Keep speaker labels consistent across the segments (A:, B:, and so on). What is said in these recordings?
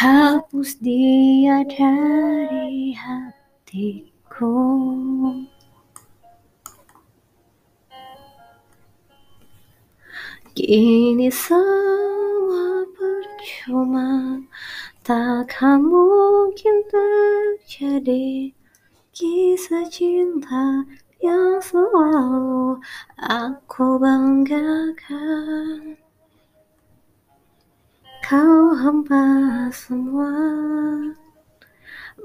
A: Hapus dia dari hatiku. Kini semua percuma Takkan mungkin terjadi Kisah cinta yang selalu aku banggakan Kau hampa semua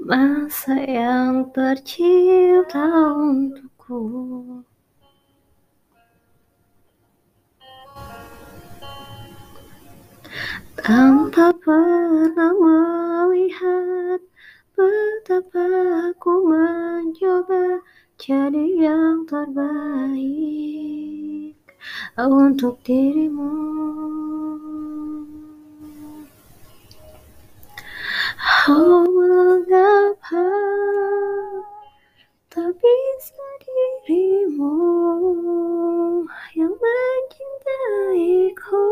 A: Masa yang tercipta untukku. Tanpa pernah melihat Betapa aku mencoba Jadi yang terbaik Untuk dirimu Oh mengapa Tak bisa dirimu Yang mencintaiku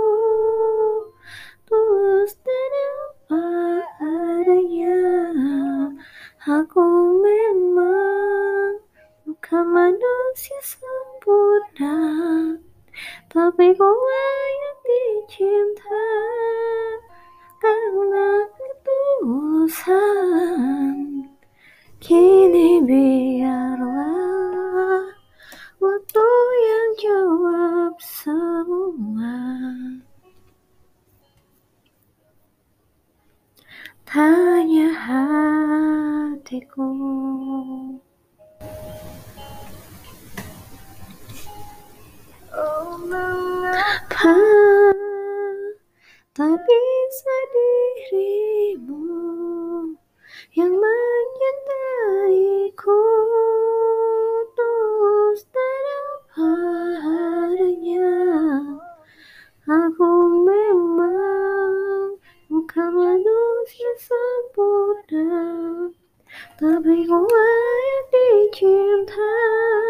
A: tulus dan apa adanya. Aku memang bukan manusia sempurna Tapi kau layak dicinta Tanya hatiku. Oh mengapa Tak bisa dirimu Yang đau ta bị ngủ ấy đi chìm thang